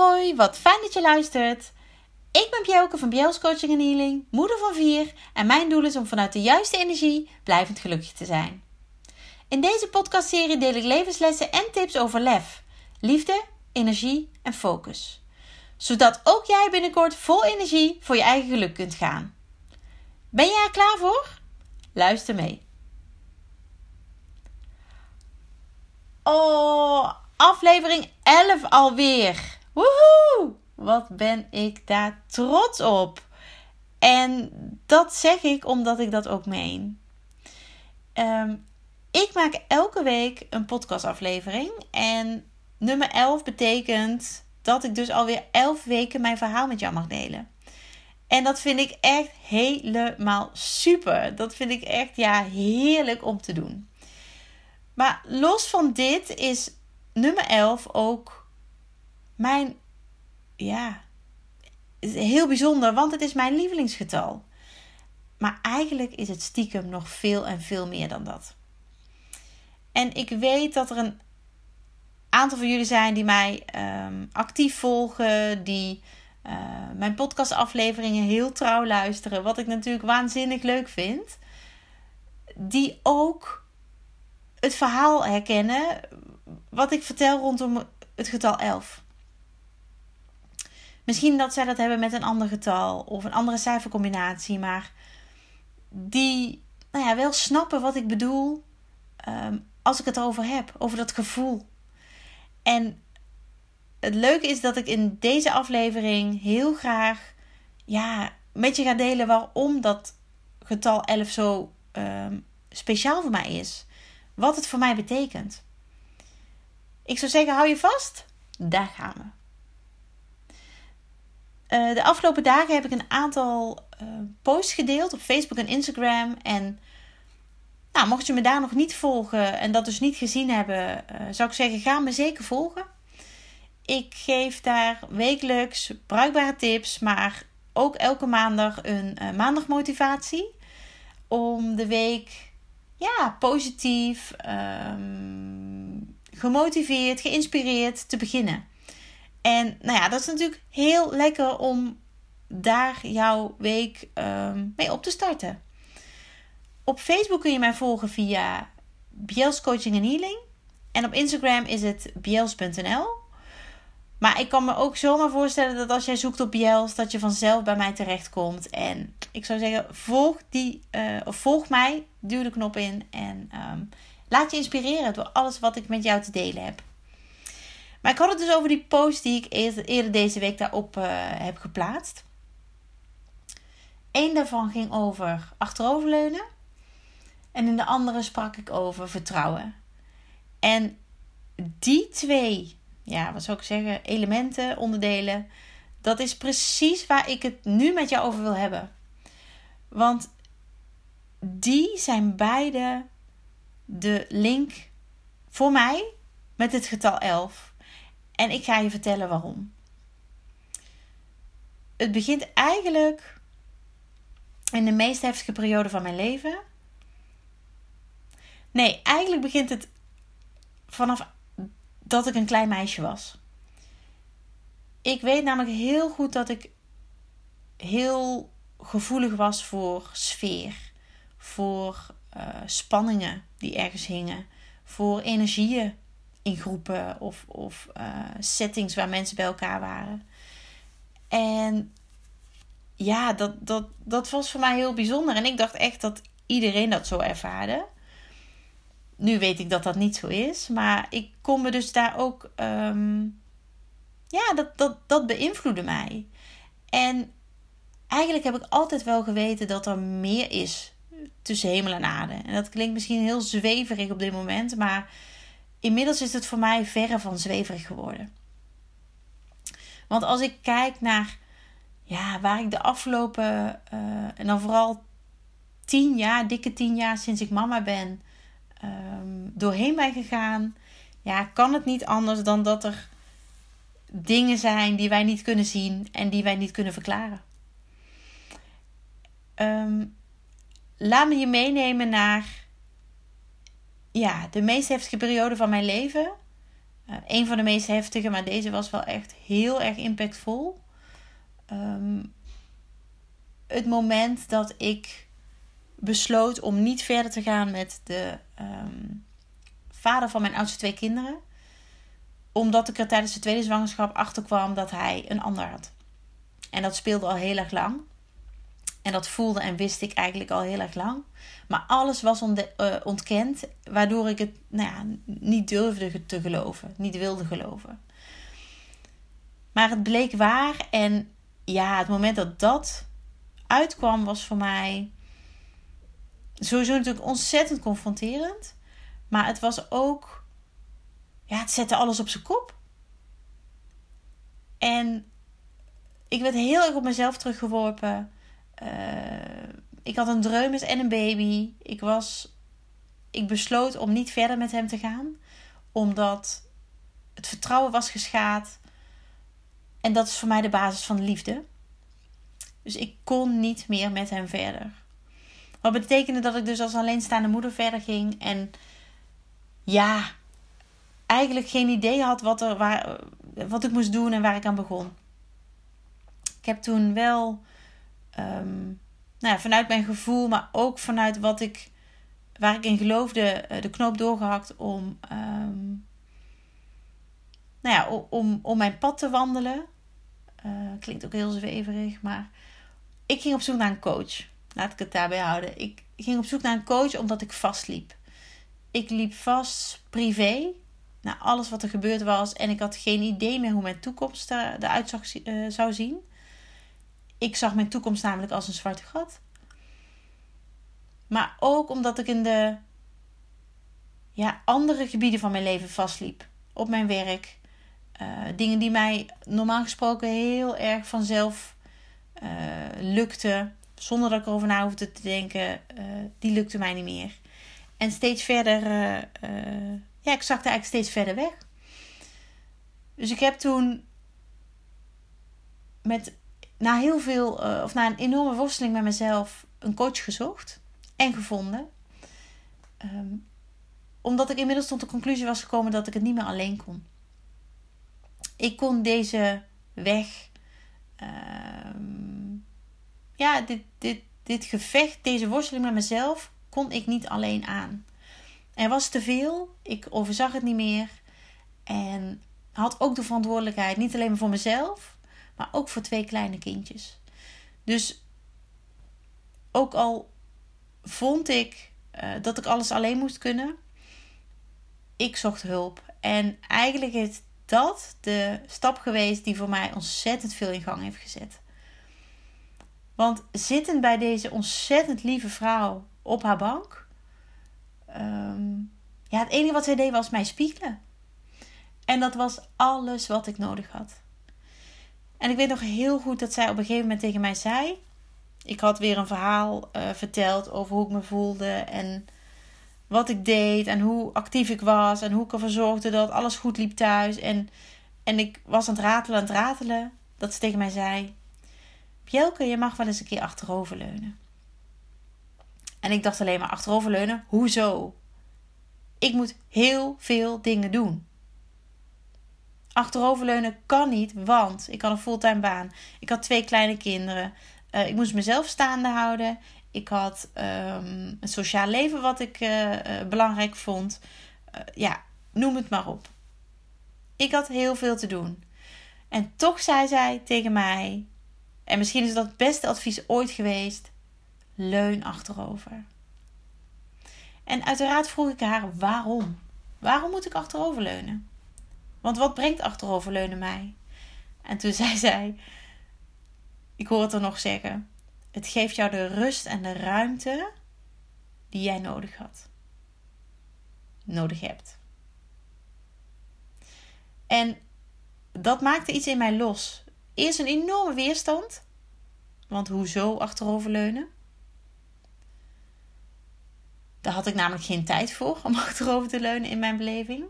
hoi, wat fijn dat je luistert. Ik ben Bjelke van Bjels Coaching en Healing, moeder van vier en mijn doel is om vanuit de juiste energie blijvend gelukkig te zijn. In deze podcastserie deel ik levenslessen en tips over lef, liefde, energie en focus. Zodat ook jij binnenkort vol energie voor je eigen geluk kunt gaan. Ben je er klaar voor? Luister mee. Oh, aflevering 11 alweer. Woehoe! Wat ben ik daar trots op. En dat zeg ik omdat ik dat ook meen. Ehm, ik maak elke week een podcastaflevering. En nummer 11 betekent dat ik dus alweer 11 weken mijn verhaal met jou mag delen. En dat vind ik echt helemaal super. Dat vind ik echt ja, heerlijk om te doen. Maar los van dit is nummer 11 ook mijn, ja, heel bijzonder, want het is mijn lievelingsgetal. Maar eigenlijk is het stiekem nog veel en veel meer dan dat. En ik weet dat er een aantal van jullie zijn die mij um, actief volgen, die uh, mijn podcastafleveringen heel trouw luisteren, wat ik natuurlijk waanzinnig leuk vind. Die ook het verhaal herkennen wat ik vertel rondom het getal 11. Misschien dat zij dat hebben met een ander getal of een andere cijfercombinatie, maar die nou ja, wel snappen wat ik bedoel um, als ik het erover heb, over dat gevoel. En het leuke is dat ik in deze aflevering heel graag ja, met je ga delen waarom dat getal 11 zo um, speciaal voor mij is. Wat het voor mij betekent. Ik zou zeggen, hou je vast. Daar gaan we. Uh, de afgelopen dagen heb ik een aantal uh, posts gedeeld op Facebook en Instagram. En nou, mocht je me daar nog niet volgen en dat dus niet gezien hebben, uh, zou ik zeggen, ga me zeker volgen. Ik geef daar wekelijks bruikbare tips, maar ook elke maandag een maandagmotivatie. Om de week ja, positief, um, gemotiveerd, geïnspireerd te beginnen. En nou ja, dat is natuurlijk heel lekker om daar jouw week um, mee op te starten. Op Facebook kun je mij volgen via Biels Coaching en Healing. En op Instagram is het biels.nl. Maar ik kan me ook zomaar voorstellen dat als jij zoekt op Biels, dat je vanzelf bij mij terechtkomt. En ik zou zeggen, volg, die, uh, of volg mij, duw de knop in en um, laat je inspireren door alles wat ik met jou te delen heb. Maar ik had het dus over die post die ik eerder deze week daarop uh, heb geplaatst. Eén daarvan ging over achteroverleunen. En in de andere sprak ik over vertrouwen. En die twee, ja, wat zou ik zeggen, elementen, onderdelen, dat is precies waar ik het nu met jou over wil hebben. Want die zijn beide de link voor mij met het getal 11. En ik ga je vertellen waarom. Het begint eigenlijk in de meest heftige periode van mijn leven. Nee, eigenlijk begint het vanaf dat ik een klein meisje was. Ik weet namelijk heel goed dat ik heel gevoelig was voor sfeer, voor uh, spanningen die ergens hingen, voor energieën in groepen of, of uh, settings waar mensen bij elkaar waren. En ja, dat, dat, dat was voor mij heel bijzonder. En ik dacht echt dat iedereen dat zo ervaarde. Nu weet ik dat dat niet zo is. Maar ik kon me dus daar ook. Um, ja, dat, dat, dat beïnvloedde mij. En eigenlijk heb ik altijd wel geweten dat er meer is tussen hemel en aarde. En dat klinkt misschien heel zweverig op dit moment, maar inmiddels is het voor mij verre van zweverig geworden. Want als ik kijk naar ja, waar ik de afgelopen, uh, en dan vooral tien jaar, dikke tien jaar sinds ik mama ben, um, doorheen ben gegaan, ja, kan het niet anders dan dat er dingen zijn die wij niet kunnen zien en die wij niet kunnen verklaren. Um, laat me je meenemen naar ja, de meest heftige periode van mijn leven. Uh, een van de meest heftige, maar deze was wel echt heel erg impactvol. Ehm, het moment dat ik besloot om niet verder te gaan met de ehm, vader van mijn oudste twee kinderen. Omdat ik er tijdens de tweede zwangerschap achter kwam dat hij een ander had. En dat speelde al heel erg lang. En dat voelde en wist ik eigenlijk al heel erg lang. Maar alles was uh, ontkend, waardoor ik het nou ja, niet durfde te geloven, niet wilde geloven. Maar het bleek waar en ja, het moment dat dat uitkwam was voor mij sowieso natuurlijk ontzettend confronterend. Maar het was ook, ja, het zette alles op zijn kop. En ik werd heel erg op mezelf teruggeworpen. Uh, ik had een dreumes en een baby. Ik was, ik besloot om niet verder met hem te gaan, omdat het vertrouwen was geschaad. En dat is voor mij de basis van de liefde. Dus ik kon niet meer met hem verder. Wat betekende dat ik dus als alleenstaande moeder verder ging. En ja, eigenlijk geen idee had wat, er, waar, wat ik moest doen en waar ik aan begon. Ik heb toen wel um, nou ja, vanuit mijn gevoel, maar ook vanuit wat ik, waar ik in geloofde, eh, de knoop doorgehakt om, um, nou ja, om, om mijn pad te wandelen. Uh, klinkt ook heel zweverig, maar ik ging op zoek naar een coach. Laat ik het daarbij houden. Ik ging op zoek naar een coach omdat ik vastliep. Ik liep vast privé naar alles wat er gebeurd was en ik had geen idee meer hoe mijn toekomst eruit zag, uh, zou zien. Ik zag mijn toekomst namelijk als een zwart gat. Maar ook omdat ik in de ja, andere gebieden van mijn leven vastliep. Op mijn werk. Uh, dingen die mij normaal gesproken heel erg vanzelf uh, lukten. Zonder dat ik erover na hoefde te denken. Uh, die lukte mij niet meer. En steeds verder. ja, ik zakte eigenlijk steeds verder weg. Dus ik heb toen met na heel veel, uh, of na een enorme worsteling met mezelf, een coach gezocht en gevonden. Um, omdat ik inmiddels tot de conclusie was gekomen dat ik het niet meer alleen kon. Ik kon deze weg, um, ja, dit, dit, dit gevecht, deze worsteling met mezelf, kon ik niet alleen aan. Er was te veel, ik overzag het niet meer en had ook de verantwoordelijkheid, niet alleen voor mezelf, maar ook voor twee kleine kindjes. Dus ook al vond ik uh, dat ik alles alleen moest kunnen, ik zocht hulp. En eigenlijk is dat de stap geweest die voor mij ontzettend veel in gang heeft gezet. Want zittend bij deze ontzettend lieve vrouw op haar bank, um, ja, het enige wat zij deed was mij spiegelen. En dat was alles wat ik nodig had. En ik weet nog heel goed dat zij op een gegeven moment tegen mij zei. Ik had weer een verhaal uh, verteld over hoe ik me voelde en wat ik deed en hoe actief ik was en hoe ik ervoor zorgde dat alles goed liep thuis. En, en ik was aan het ratelen, aan het ratelen, dat ze tegen mij zei: Bjelke, je mag wel eens een keer achteroverleunen. En ik dacht alleen maar achteroverleunen, hoezo? Ik moet heel veel dingen doen. Achteroverleunen kan niet, want ik had een fulltime baan. Ik had twee kleine kinderen. Uh, ik moest mezelf staande houden. Ik had um, een sociaal leven wat ik uh, uh, belangrijk vond. ja, noem het maar op. Ik had heel veel te doen. En toch zei zij tegen mij, en misschien is dat het beste advies ooit geweest: leun achterover. En uiteraard vroeg ik haar waarom. Waarom moet ik achteroverleunen? Want wat brengt achteroverleunen mij? En toen zei zij: Ik hoor het er nog zeggen. Het geeft jou de rust en de ruimte die jij nodig had. Nodig hebt. En dat maakte iets in mij los. Eerst een enorme weerstand. Want hoezo achteroverleunen? Daar had ik namelijk geen tijd voor om achterover te leunen in mijn beleving.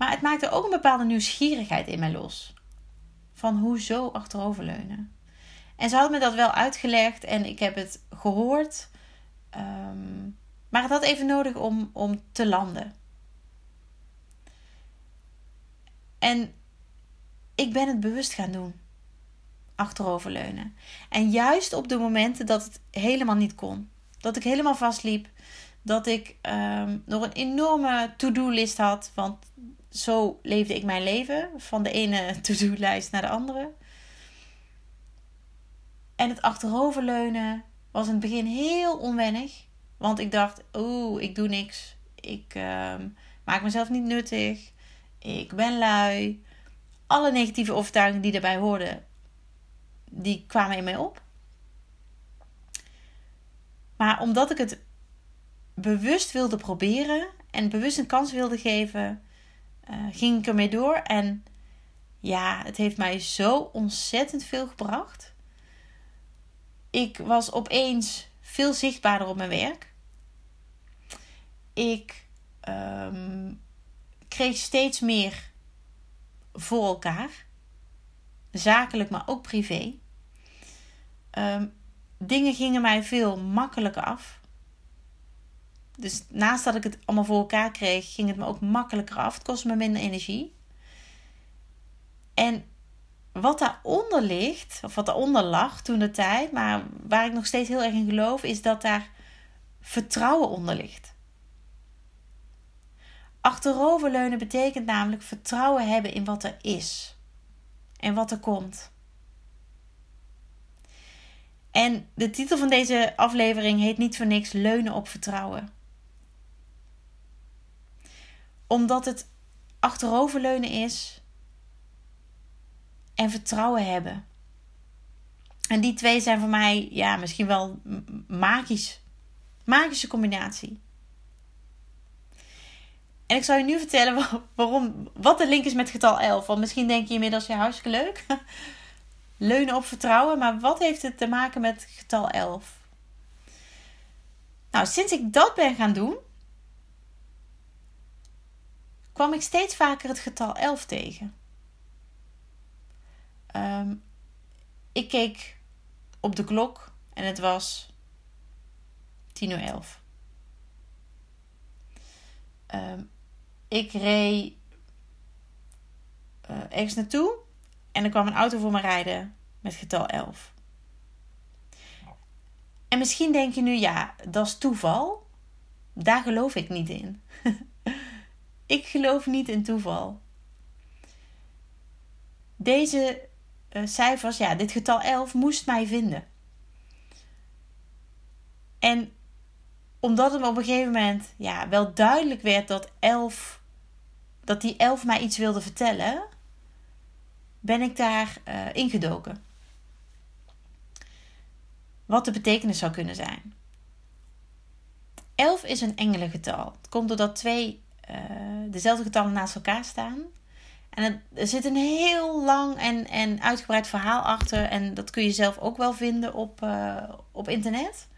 Maar het maakte ook een bepaalde nieuwsgierigheid in mij los. Van hoezo achteroverleunen? En ze had me dat wel uitgelegd en ik heb het gehoord. Ehm, maar het had even nodig om, om te landen. En ik ben het bewust gaan doen. Achteroverleunen. En juist op de momenten dat het helemaal niet kon. Dat ik helemaal vastliep. Dat ik um, nog een enorme to-do-list had. Want zo leefde ik mijn leven. Van de ene to-do-lijst naar de andere. En het achteroverleunen was in het begin heel onwennig. Want ik dacht, oeh, ik doe niks. Ik uh, maak mezelf niet nuttig. Ik ben lui. Alle negatieve overtuigingen die daarbij hoorden, die kwamen in mij op. Maar omdat ik het bewust wilde proberen en bewust een kans wilde geven, uh, ging ik ermee door. En ja, het heeft mij zo ontzettend veel gebracht. Ik was opeens veel zichtbaarder op mijn werk. Ik um, kreeg steeds meer voor elkaar. Zakelijk, maar ook privé. Um, dingen gingen mij veel makkelijker af. Dus naast dat ik het allemaal voor elkaar kreeg, ging het me ook makkelijker af. Het kostte me minder energie. En wat daaronder ligt, of wat daaronder lag toen de tijd, maar waar ik nog steeds heel erg in geloof, is dat daar vertrouwen onder ligt. Achteroverleunen betekent namelijk vertrouwen hebben in wat er is en wat er komt. En de titel van deze aflevering heet niet voor niks Leunen op vertrouwen. Omdat het achteroverleunen is en vertrouwen hebben. En die twee zijn voor mij ja, misschien wel magisch. Magische combinatie. En ik zal je nu vertellen waarom, wat de link is met getal 11. Want misschien denk je inmiddels, ja, hartstikke leuk. Leunen op vertrouwen, maar wat heeft het te maken met getal 11? Nou, sinds ik dat ben gaan doen, kwam ik steeds vaker het getal 11 tegen. Ehm, ik keek op de klok en het was 10 uur 11. Um, ik reed uh, ergens naartoe en er kwam een auto voor me rijden met getal 11. En misschien denk je nu, ja, dat is toeval. Daar geloof ik niet in. ik geloof niet in toeval. Deze uh, cijfers, ja, dit getal 11 moest mij vinden. En omdat het op een gegeven moment ja, wel duidelijk werd dat 11 dat die elf mij iets wilde vertellen, ben ik daar uh, ingedoken. Wat de betekenis zou kunnen zijn. 11 is een engelengetal. Het komt doordat twee uh, dezelfde getallen naast elkaar staan. En er zit een heel lang en, en uitgebreid verhaal achter. En dat kun je zelf ook wel vinden op, uh, op internet.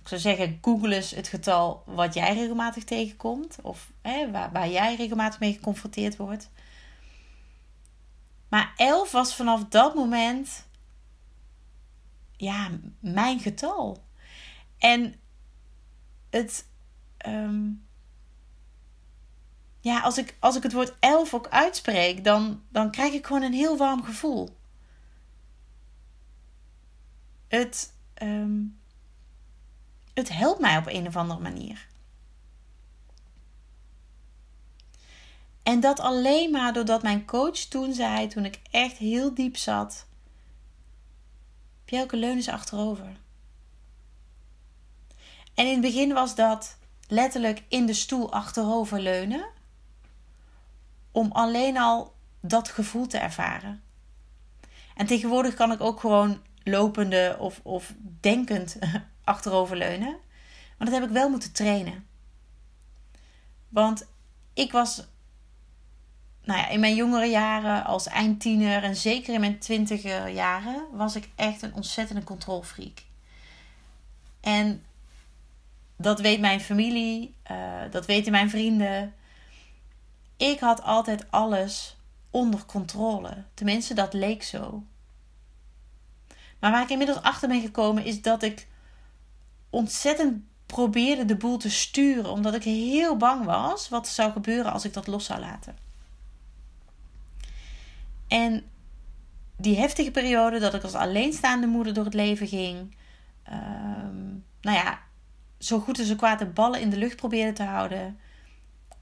Ik zou zeggen, google eens het getal wat jij regelmatig tegenkomt. Of hè, waar, waar jij regelmatig mee geconfronteerd wordt. Maar 11 was vanaf dat moment ja, mijn getal. En het. Um, ja, als ik, als ik het woord 11 ook uitspreek, dan, dan krijg ik gewoon een heel warm gevoel. Het. Um, het helpt mij op een of andere manier. En dat alleen maar doordat mijn coach toen zei, toen ik echt heel diep zat: Pjelke, leun eens achterover. En in het begin was dat letterlijk in de stoel achterover leunen, om alleen al dat gevoel te ervaren. En tegenwoordig kan ik ook gewoon lopende of, of denkend achteroverleunen. Maar dat heb ik wel moeten trainen. Want ik was nou ja, in mijn jongere jaren als eindtiener en zeker in mijn twintiger jaren was ik echt een ontzettende controlfreak. En dat weet mijn familie, uh, dat weten mijn vrienden. Ik had altijd alles onder controle. Tenminste, dat leek zo. Maar waar ik inmiddels achter ben gekomen is dat ik ontzettend probeerde de boel te sturen, omdat ik heel bang was wat zou gebeuren als ik dat los zou laten. En die heftige periode dat ik als alleenstaande moeder door het leven ging. Ehm, nou ja, zo goed en zo kwaad de ballen in de lucht probeerde te houden.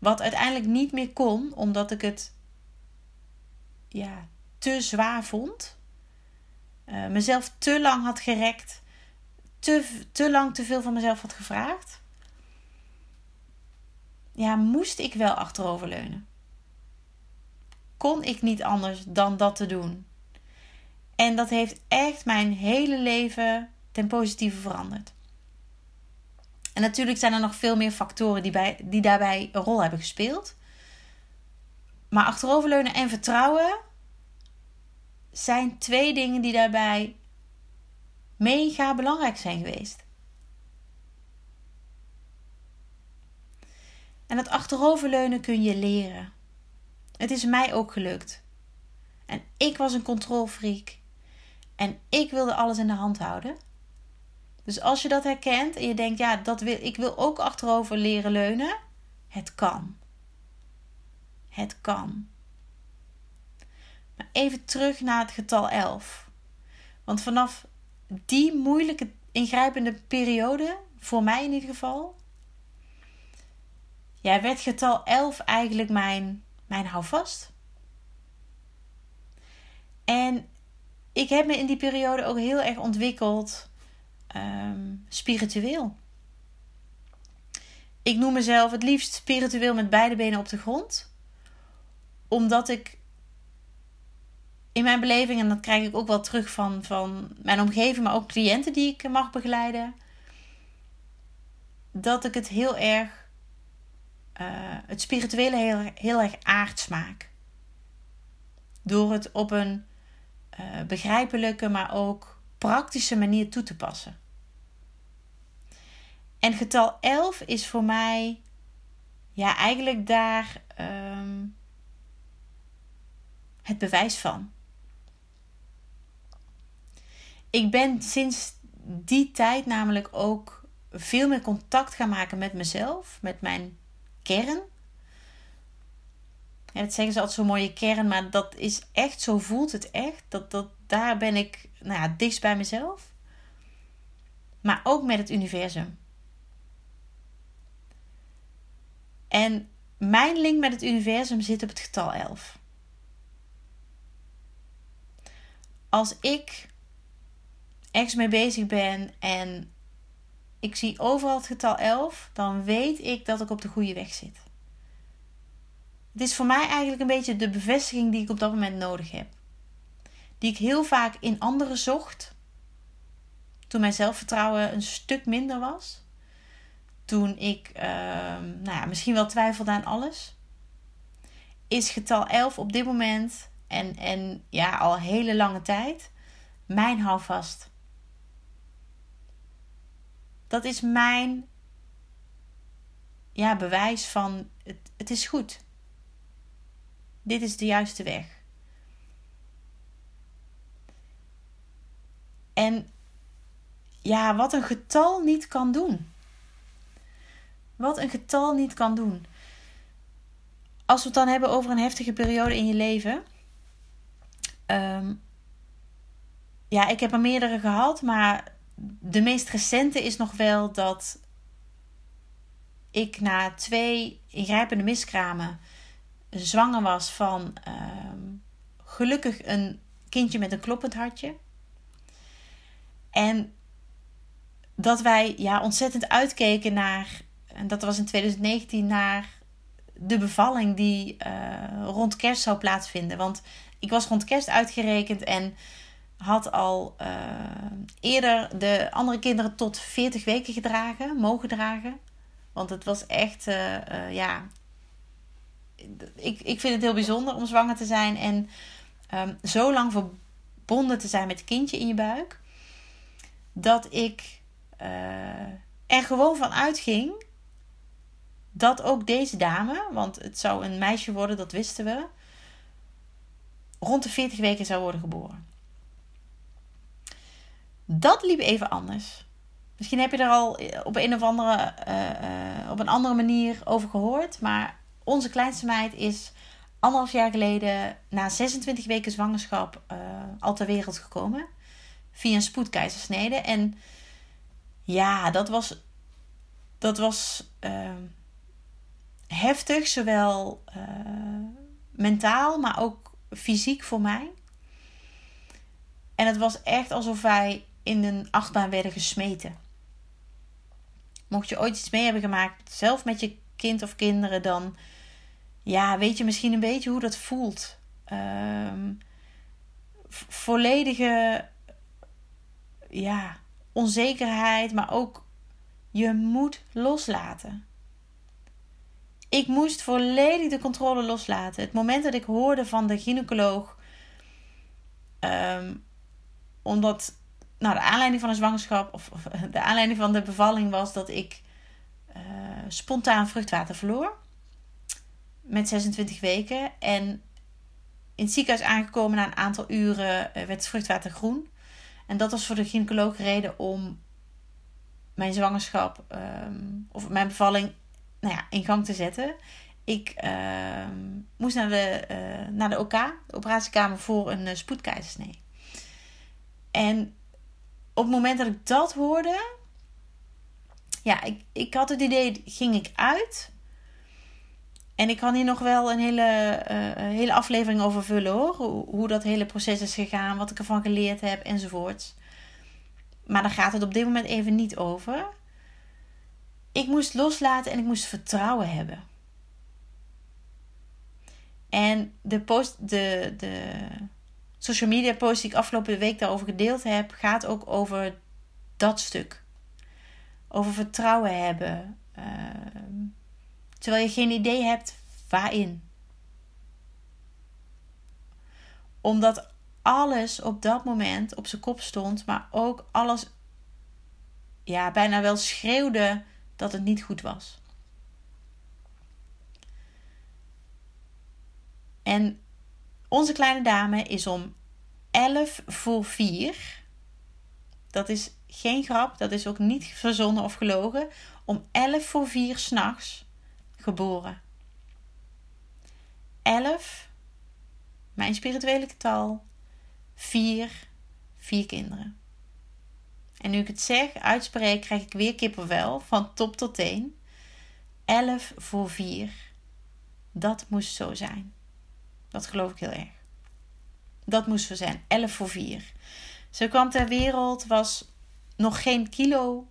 Wat uiteindelijk niet meer kon, omdat ik het ja, te zwaar vond. Uh, mezelf te lang had gerekt. Te, te lang te veel van mezelf had gevraagd. Ja, moest ik wel achteroverleunen. Kon ik niet anders dan dat te doen. En dat heeft echt mijn hele leven ten positieve veranderd. En natuurlijk zijn er nog veel meer factoren die, bij, die daarbij een rol hebben gespeeld. Maar achteroverleunen en vertrouwen zijn twee dingen die daarbij mega belangrijk zijn geweest. En dat achteroverleunen kun je leren. Het is mij ook gelukt. En ik was een controlfreak. En ik wilde alles in de hand houden. Dus als je dat herkent en je denkt, ja, dat wil, ik wil ook achterover leren leunen. Het kan. Het kan. Maar even terug naar het getal 11. Want vanaf die moeilijke, ingrijpende periode, voor mij in ieder geval, ja, werd getal 11 eigenlijk mijn, mijn houvast. En ik heb me in die periode ook heel erg ontwikkeld um, spiritueel. Ik noem mezelf het liefst spiritueel met beide benen op de grond. Omdat ik in mijn beleving, en dat krijg ik ook wel terug van, van mijn omgeving, maar ook cliënten die ik mag begeleiden, dat ik het heel erg, uh, het spirituele heel, heel erg aards maak. Door het op een uh, begrijpelijke, maar ook praktische manier toe te passen. En getal 11 is voor mij ja, eigenlijk daar um, het bewijs van. Ik ben sinds die tijd namelijk ook veel meer contact gaan maken met mezelf, met mijn kern. Ja, dat zeggen ze altijd zo'n mooie kern, maar dat is echt, zo voelt het echt. Dat, dat, daar ben ik nou ja, dichtst bij mezelf. Maar ook met het universum. En mijn link met het universum zit op het getal 11. Als ik ergens mee bezig ben en ik zie overal het getal 11, dan weet ik dat ik op de goede weg zit. Het is voor mij eigenlijk een beetje de bevestiging die ik op dat moment nodig heb. Die ik heel vaak in anderen zocht. Toen mijn zelfvertrouwen een stuk minder was toen ik ehm, nou ja, misschien wel twijfelde aan alles, is getal 11 op dit moment en, en ja, al hele lange tijd mijn houvast. Dat is mijn ja, bewijs van het, het is goed. Dit is de juiste weg. En ja, wat een getal niet kan doen. Wat een getal niet kan doen. Als we het dan hebben over een heftige periode in je leven. Um, ja, ik heb er meerdere gehad, maar de meest recente is nog wel dat ik na twee ingrijpende miskramen zwanger was van um, gelukkig een kindje met een kloppend hartje. En dat wij ja, ontzettend uitkeken naar en dat was in 2019 naar de bevalling die uh, rond kerst zou plaatsvinden. Want ik was rond kerst uitgerekend en had al uh, eerder de andere kinderen tot 40 weken gedragen, mogen dragen. Want het was echt, uh, ja. Ik, ik vind het heel bijzonder om zwanger te zijn en um, zo lang verbonden te zijn met het kindje in je buik. Dat ik er gewoon van uitging dat ook deze dame, want het zou een meisje worden, dat wisten we, rond de 40 weken zou worden geboren. Dat liep even anders. Misschien heb je er al op een of andere, uh, op een andere manier over gehoord, maar onze kleinste meid is anderhalf jaar geleden, na 26 weken zwangerschap, uh, al ter wereld gekomen. Via een spoedkeizersnede. En ja, dat was, dat was uh, heftig, zowel uh, mentaal, maar ook fysiek voor mij. En het was echt alsof wij in een achtbaan werden gesmeten. Mocht je ooit iets mee hebben gemaakt, zelf met je kind of kinderen, dan ja, weet je misschien een beetje hoe dat voelt. Um, volledige ja, onzekerheid, maar ook je moet loslaten. Ik moest volledig de controle loslaten. Het moment dat ik hoorde van de gynaecoloog, um, omdat nou, de aanleiding van een zwangerschap of, of, de aanleiding van de bevalling was dat ik uh, spontaan vruchtwater verloor met 26 weken. En in het ziekenhuis aangekomen na een aantal uren uh, werd het vruchtwater groen. En dat was voor de gynaecoloog reden om mijn zwangerschap um, of mijn bevalling nou ja, in gang te zetten. Ik uh, moest naar de, uh, naar de OK, de operatiekamer, voor een uh, spoedkeizersnee. En op het moment dat ik dat hoorde, ja, ik, ik had het idee, ging ik uit. En ik kan hier nog wel een hele, uh, hele aflevering over vullen hoor. Hoe, hoe, dat hele proces is gegaan, wat ik ervan geleerd heb enzovoorts. Maar daar gaat het op dit moment even niet over. Ik moest loslaten en ik moest vertrouwen hebben. En de, post, de, de social media post die ik afgelopen week daarover gedeeld heb, gaat ook over dat stuk. Over vertrouwen hebben. Uh, terwijl je geen idee hebt waarin. Omdat alles op dat moment op zijn kop stond, maar ook alles ja, bijna wel schreeuwde dat het niet goed was. En onze kleine dame is om 11 voor 4. Dat is geen grap, dat is ook niet verzonnen of gelogen. Om 11 voor 4 s'nachts geboren. 11, mijn spirituele getal. 4, 4 kinderen. En nu ik het zeg, uitspreek, krijg ik weer kippenvel van top tot teen. 11 voor 4. Dat moest zo zijn. Dat geloof ik heel erg. Dat moest zo zijn. 11 voor 4. Ze kwam ter wereld, was nog geen kilo.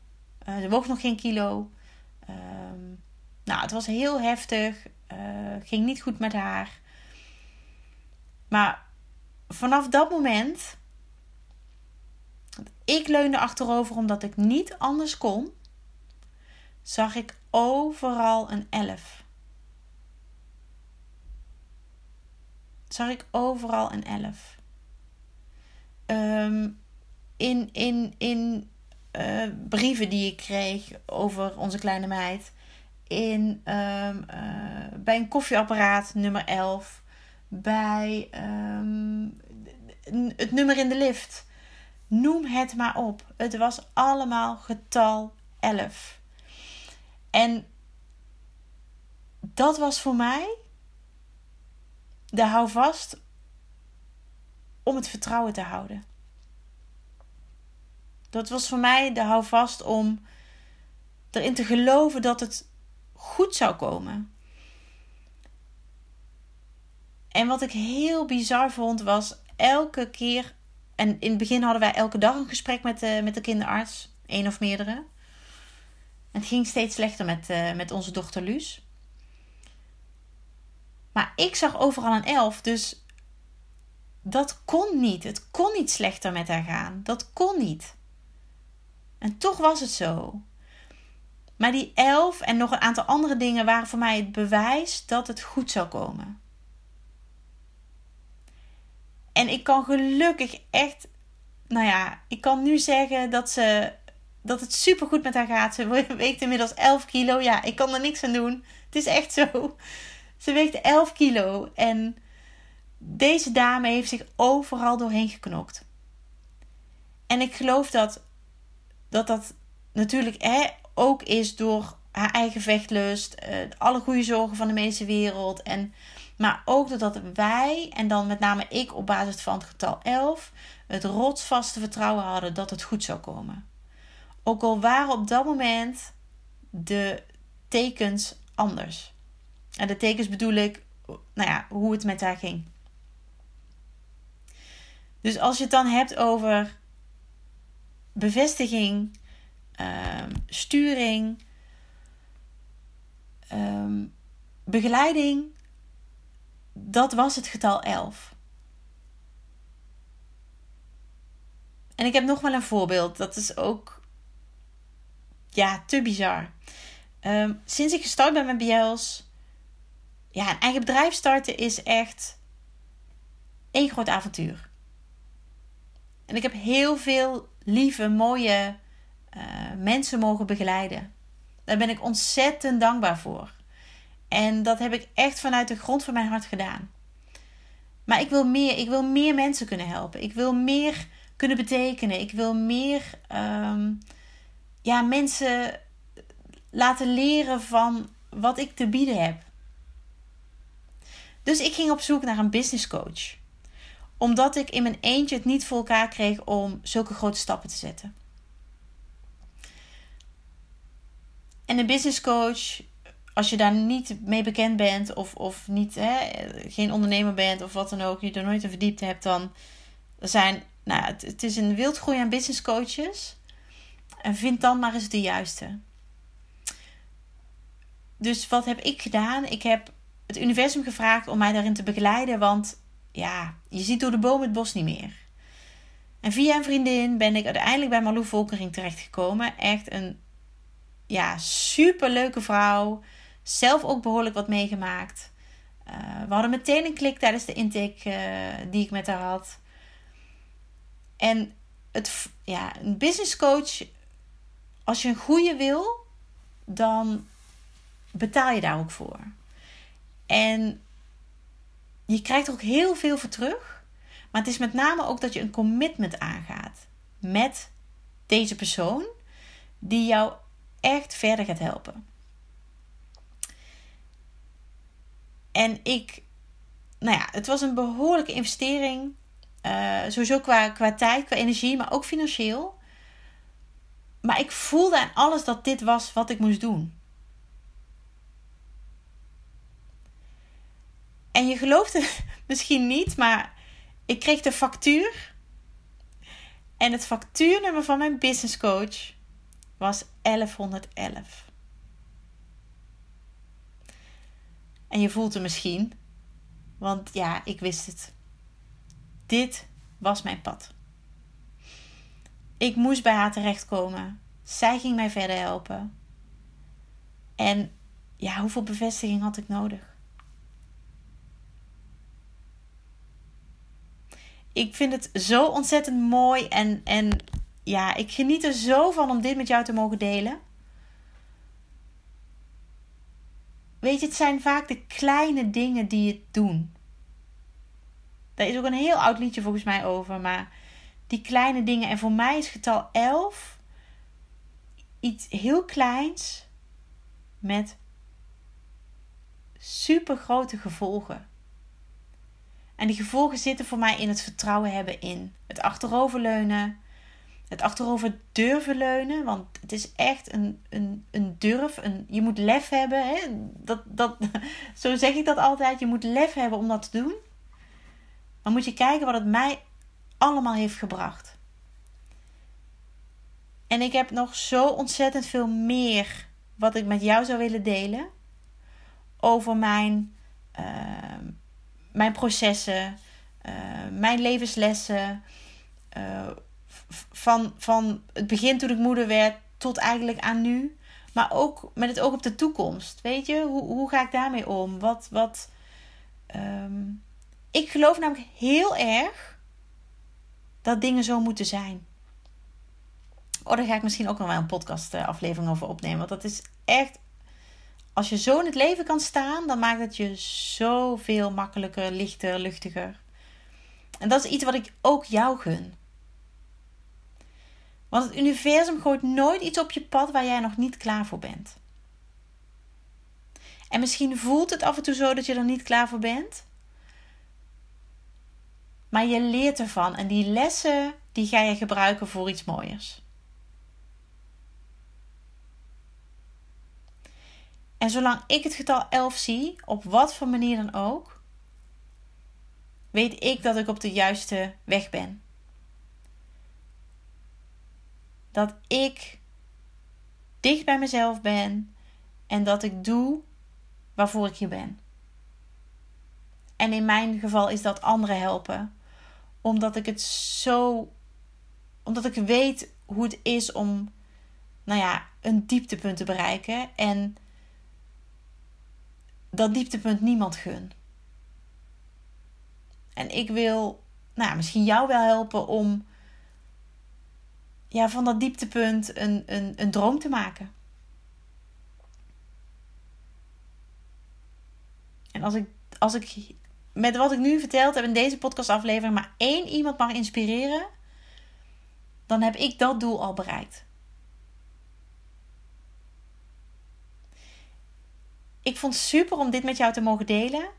Uh, ze woog nog geen kilo. Um, nou, het was heel heftig. Uh, ging niet goed met haar. Maar vanaf dat moment. Ik leunde achterover omdat ik niet anders kon. Zag ik overal een 11. Zag ik overal een 11. Um, ehm, in in, in uh, brieven die ik kreeg over onze kleine meid in, um, uh, bij een koffieapparaat nummer 11, bij um, het nummer in de lift. Noem het maar op. Het was allemaal getal 11. En dat was voor mij de houvast om het vertrouwen te houden. Dat was voor mij de houvast om erin te geloven dat het goed zou komen. En wat ik heel bizar vond was elke keer. En in het begin hadden wij elke dag een gesprek met de, met de kinderarts, één of meerdere. Het ging steeds slechter met, uh, met onze dochter Luus. Maar ik zag overal een elf, dus dat kon niet. Het kon niet slechter met haar gaan. Dat kon niet. En toch was het zo. Maar die elf en nog een aantal andere dingen waren voor mij het bewijs dat het goed zou komen. En ik kan gelukkig echt, nou ja, ik kan nu zeggen dat ze dat het super goed met haar gaat. Ze weegt inmiddels 11 kilo. Ja, ik kan er niks aan doen. Het is echt zo. Ze weegt 11 kilo en deze dame heeft zich overal doorheen geknokt. En ik geloof dat dat, dat natuurlijk hè, ook is door haar eigen vechtlust, uh, alle goede zorgen van de medische wereld. En, Maar ook doordat wij, en dan met name ik op basis van het getal 11, het rotsvaste vertrouwen hadden dat het goed zou komen. Ook al waren op dat moment de tekens anders. En de tekens bedoel ik, nou ja, hoe het met haar ging. Dus als je het dan hebt over bevestiging, ehm, sturing, ehm, begeleiding, dat was het getal 11. En ik heb nog wel een voorbeeld. Dat is ook ja, te bizar. Ehm, sinds ik gestart ben met BL's, ja, een eigen bedrijf starten is echt één groot avontuur. En ik heb heel veel lieve, mooie uh, mensen mogen begeleiden. Daar ben ik ontzettend dankbaar voor. En dat heb ik echt vanuit de grond van mijn hart gedaan. Maar ik wil meer. Ik wil meer mensen kunnen helpen. Ik wil meer kunnen betekenen. Ik wil meer um, ja, mensen laten leren van wat ik te bieden heb. Dus ik ging op zoek naar een business coach. Omdat ik in mijn eentje het niet voor elkaar kreeg om zulke grote stappen te zetten. En een business coach, als je daar niet mee bekend bent of, of niet, hè, geen ondernemer bent of wat dan ook, je er nooit in verdiept hebt, dan zijn, nou, het, het is een wildgroei aan business coaches. En vind dan maar eens de juiste. Dus wat heb ik gedaan? Ik heb het universum gevraagd om mij daarin te begeleiden, want ja, je ziet door de boom het bos niet meer. En via een vriendin ben ik uiteindelijk bij Marlou Volkering terechtgekomen. Echt een ja, super leuke vrouw. Zelf ook behoorlijk wat meegemaakt. Uh, we hadden meteen een klik tijdens de intake uh, die ik met haar had. En het, ja, een business coach, als je een goede wil, dan betaal je daar ook voor. En je krijgt er ook heel veel voor terug. Maar het is met name ook dat je een commitment aangaat met deze persoon die jou echt verder gaat helpen. En ik, nou ja, het was een behoorlijke investering. Uh, sowieso qua, qua tijd, qua energie, maar ook financieel. Maar ik voelde aan alles dat dit was wat ik moest doen. En je gelooft het misschien niet, maar ik kreeg de factuur. En het factuurnummer van mijn business coach was 1111. En je voelt het misschien, want ja, ik wist het. Dit was mijn pad. Ik moest bij haar terechtkomen. Zij ging mij verder helpen. En ja, hoeveel bevestiging had ik nodig? Ik vind het zo ontzettend mooi en, en ja, ik geniet er zo van om dit met jou te mogen delen. Weet je, het zijn vaak de kleine dingen die het doen. Daar is ook een heel oud liedje volgens mij over, maar die kleine dingen. En voor mij is getal 11 iets heel kleins met super grote gevolgen. En die gevolgen zitten voor mij in het vertrouwen hebben in het achteroverleunen, het achterover durven leunen. Want het is echt een, een, een durf. Een, je moet lef hebben. Hè? Dat, dat, zo zeg ik dat altijd. Je moet lef hebben om dat te doen. Maar moet je kijken wat het mij allemaal heeft gebracht. En ik heb nog zo ontzettend veel meer wat ik met jou zou willen delen. Over mijn, uh, mijn processen, uh, mijn levenslessen. Uh, van, van het begin toen ik moeder werd tot eigenlijk aan nu. Maar ook met het oog op de toekomst. Weet je, hoe, hoe ga ik daarmee om? Wat, wat, um, ik geloof namelijk heel erg dat dingen zo moeten zijn. Oh, daar ga ik misschien ook nog wel een podcast eh, aflevering over opnemen. Want dat is echt. Als je zo in het leven kan staan, dan maakt het je zoveel makkelijker, lichter, luchtiger. En dat is iets wat ik ook jou gun. Want het universum gooit nooit iets op je pad waar jij nog niet klaar voor bent. En misschien voelt het af en toe zo dat je er niet klaar voor bent. Maar je leert ervan en die lessen die ga je gebruiken voor iets mooiers. En zolang ik het getal 11 zie, op wat voor manier dan ook, weet ik dat ik op de juiste weg ben. Dat ik dicht bij mezelf ben en dat ik doe waarvoor ik hier ben. En in mijn geval is dat anderen helpen, omdat ik het zo, omdat ik weet hoe het is om, nou ja, een dieptepunt te bereiken en dat dieptepunt niemand gun. En ik wil, nou, misschien jou wel helpen om ja, van dat dieptepunt een, een, een droom te maken. En als ik, als ik met wat ik nu verteld heb in deze podcastaflevering maar één iemand mag inspireren, dan heb ik dat doel al bereikt. Ik vond het super om dit met jou te mogen delen.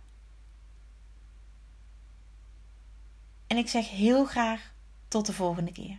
En ik zeg heel graag tot de volgende keer.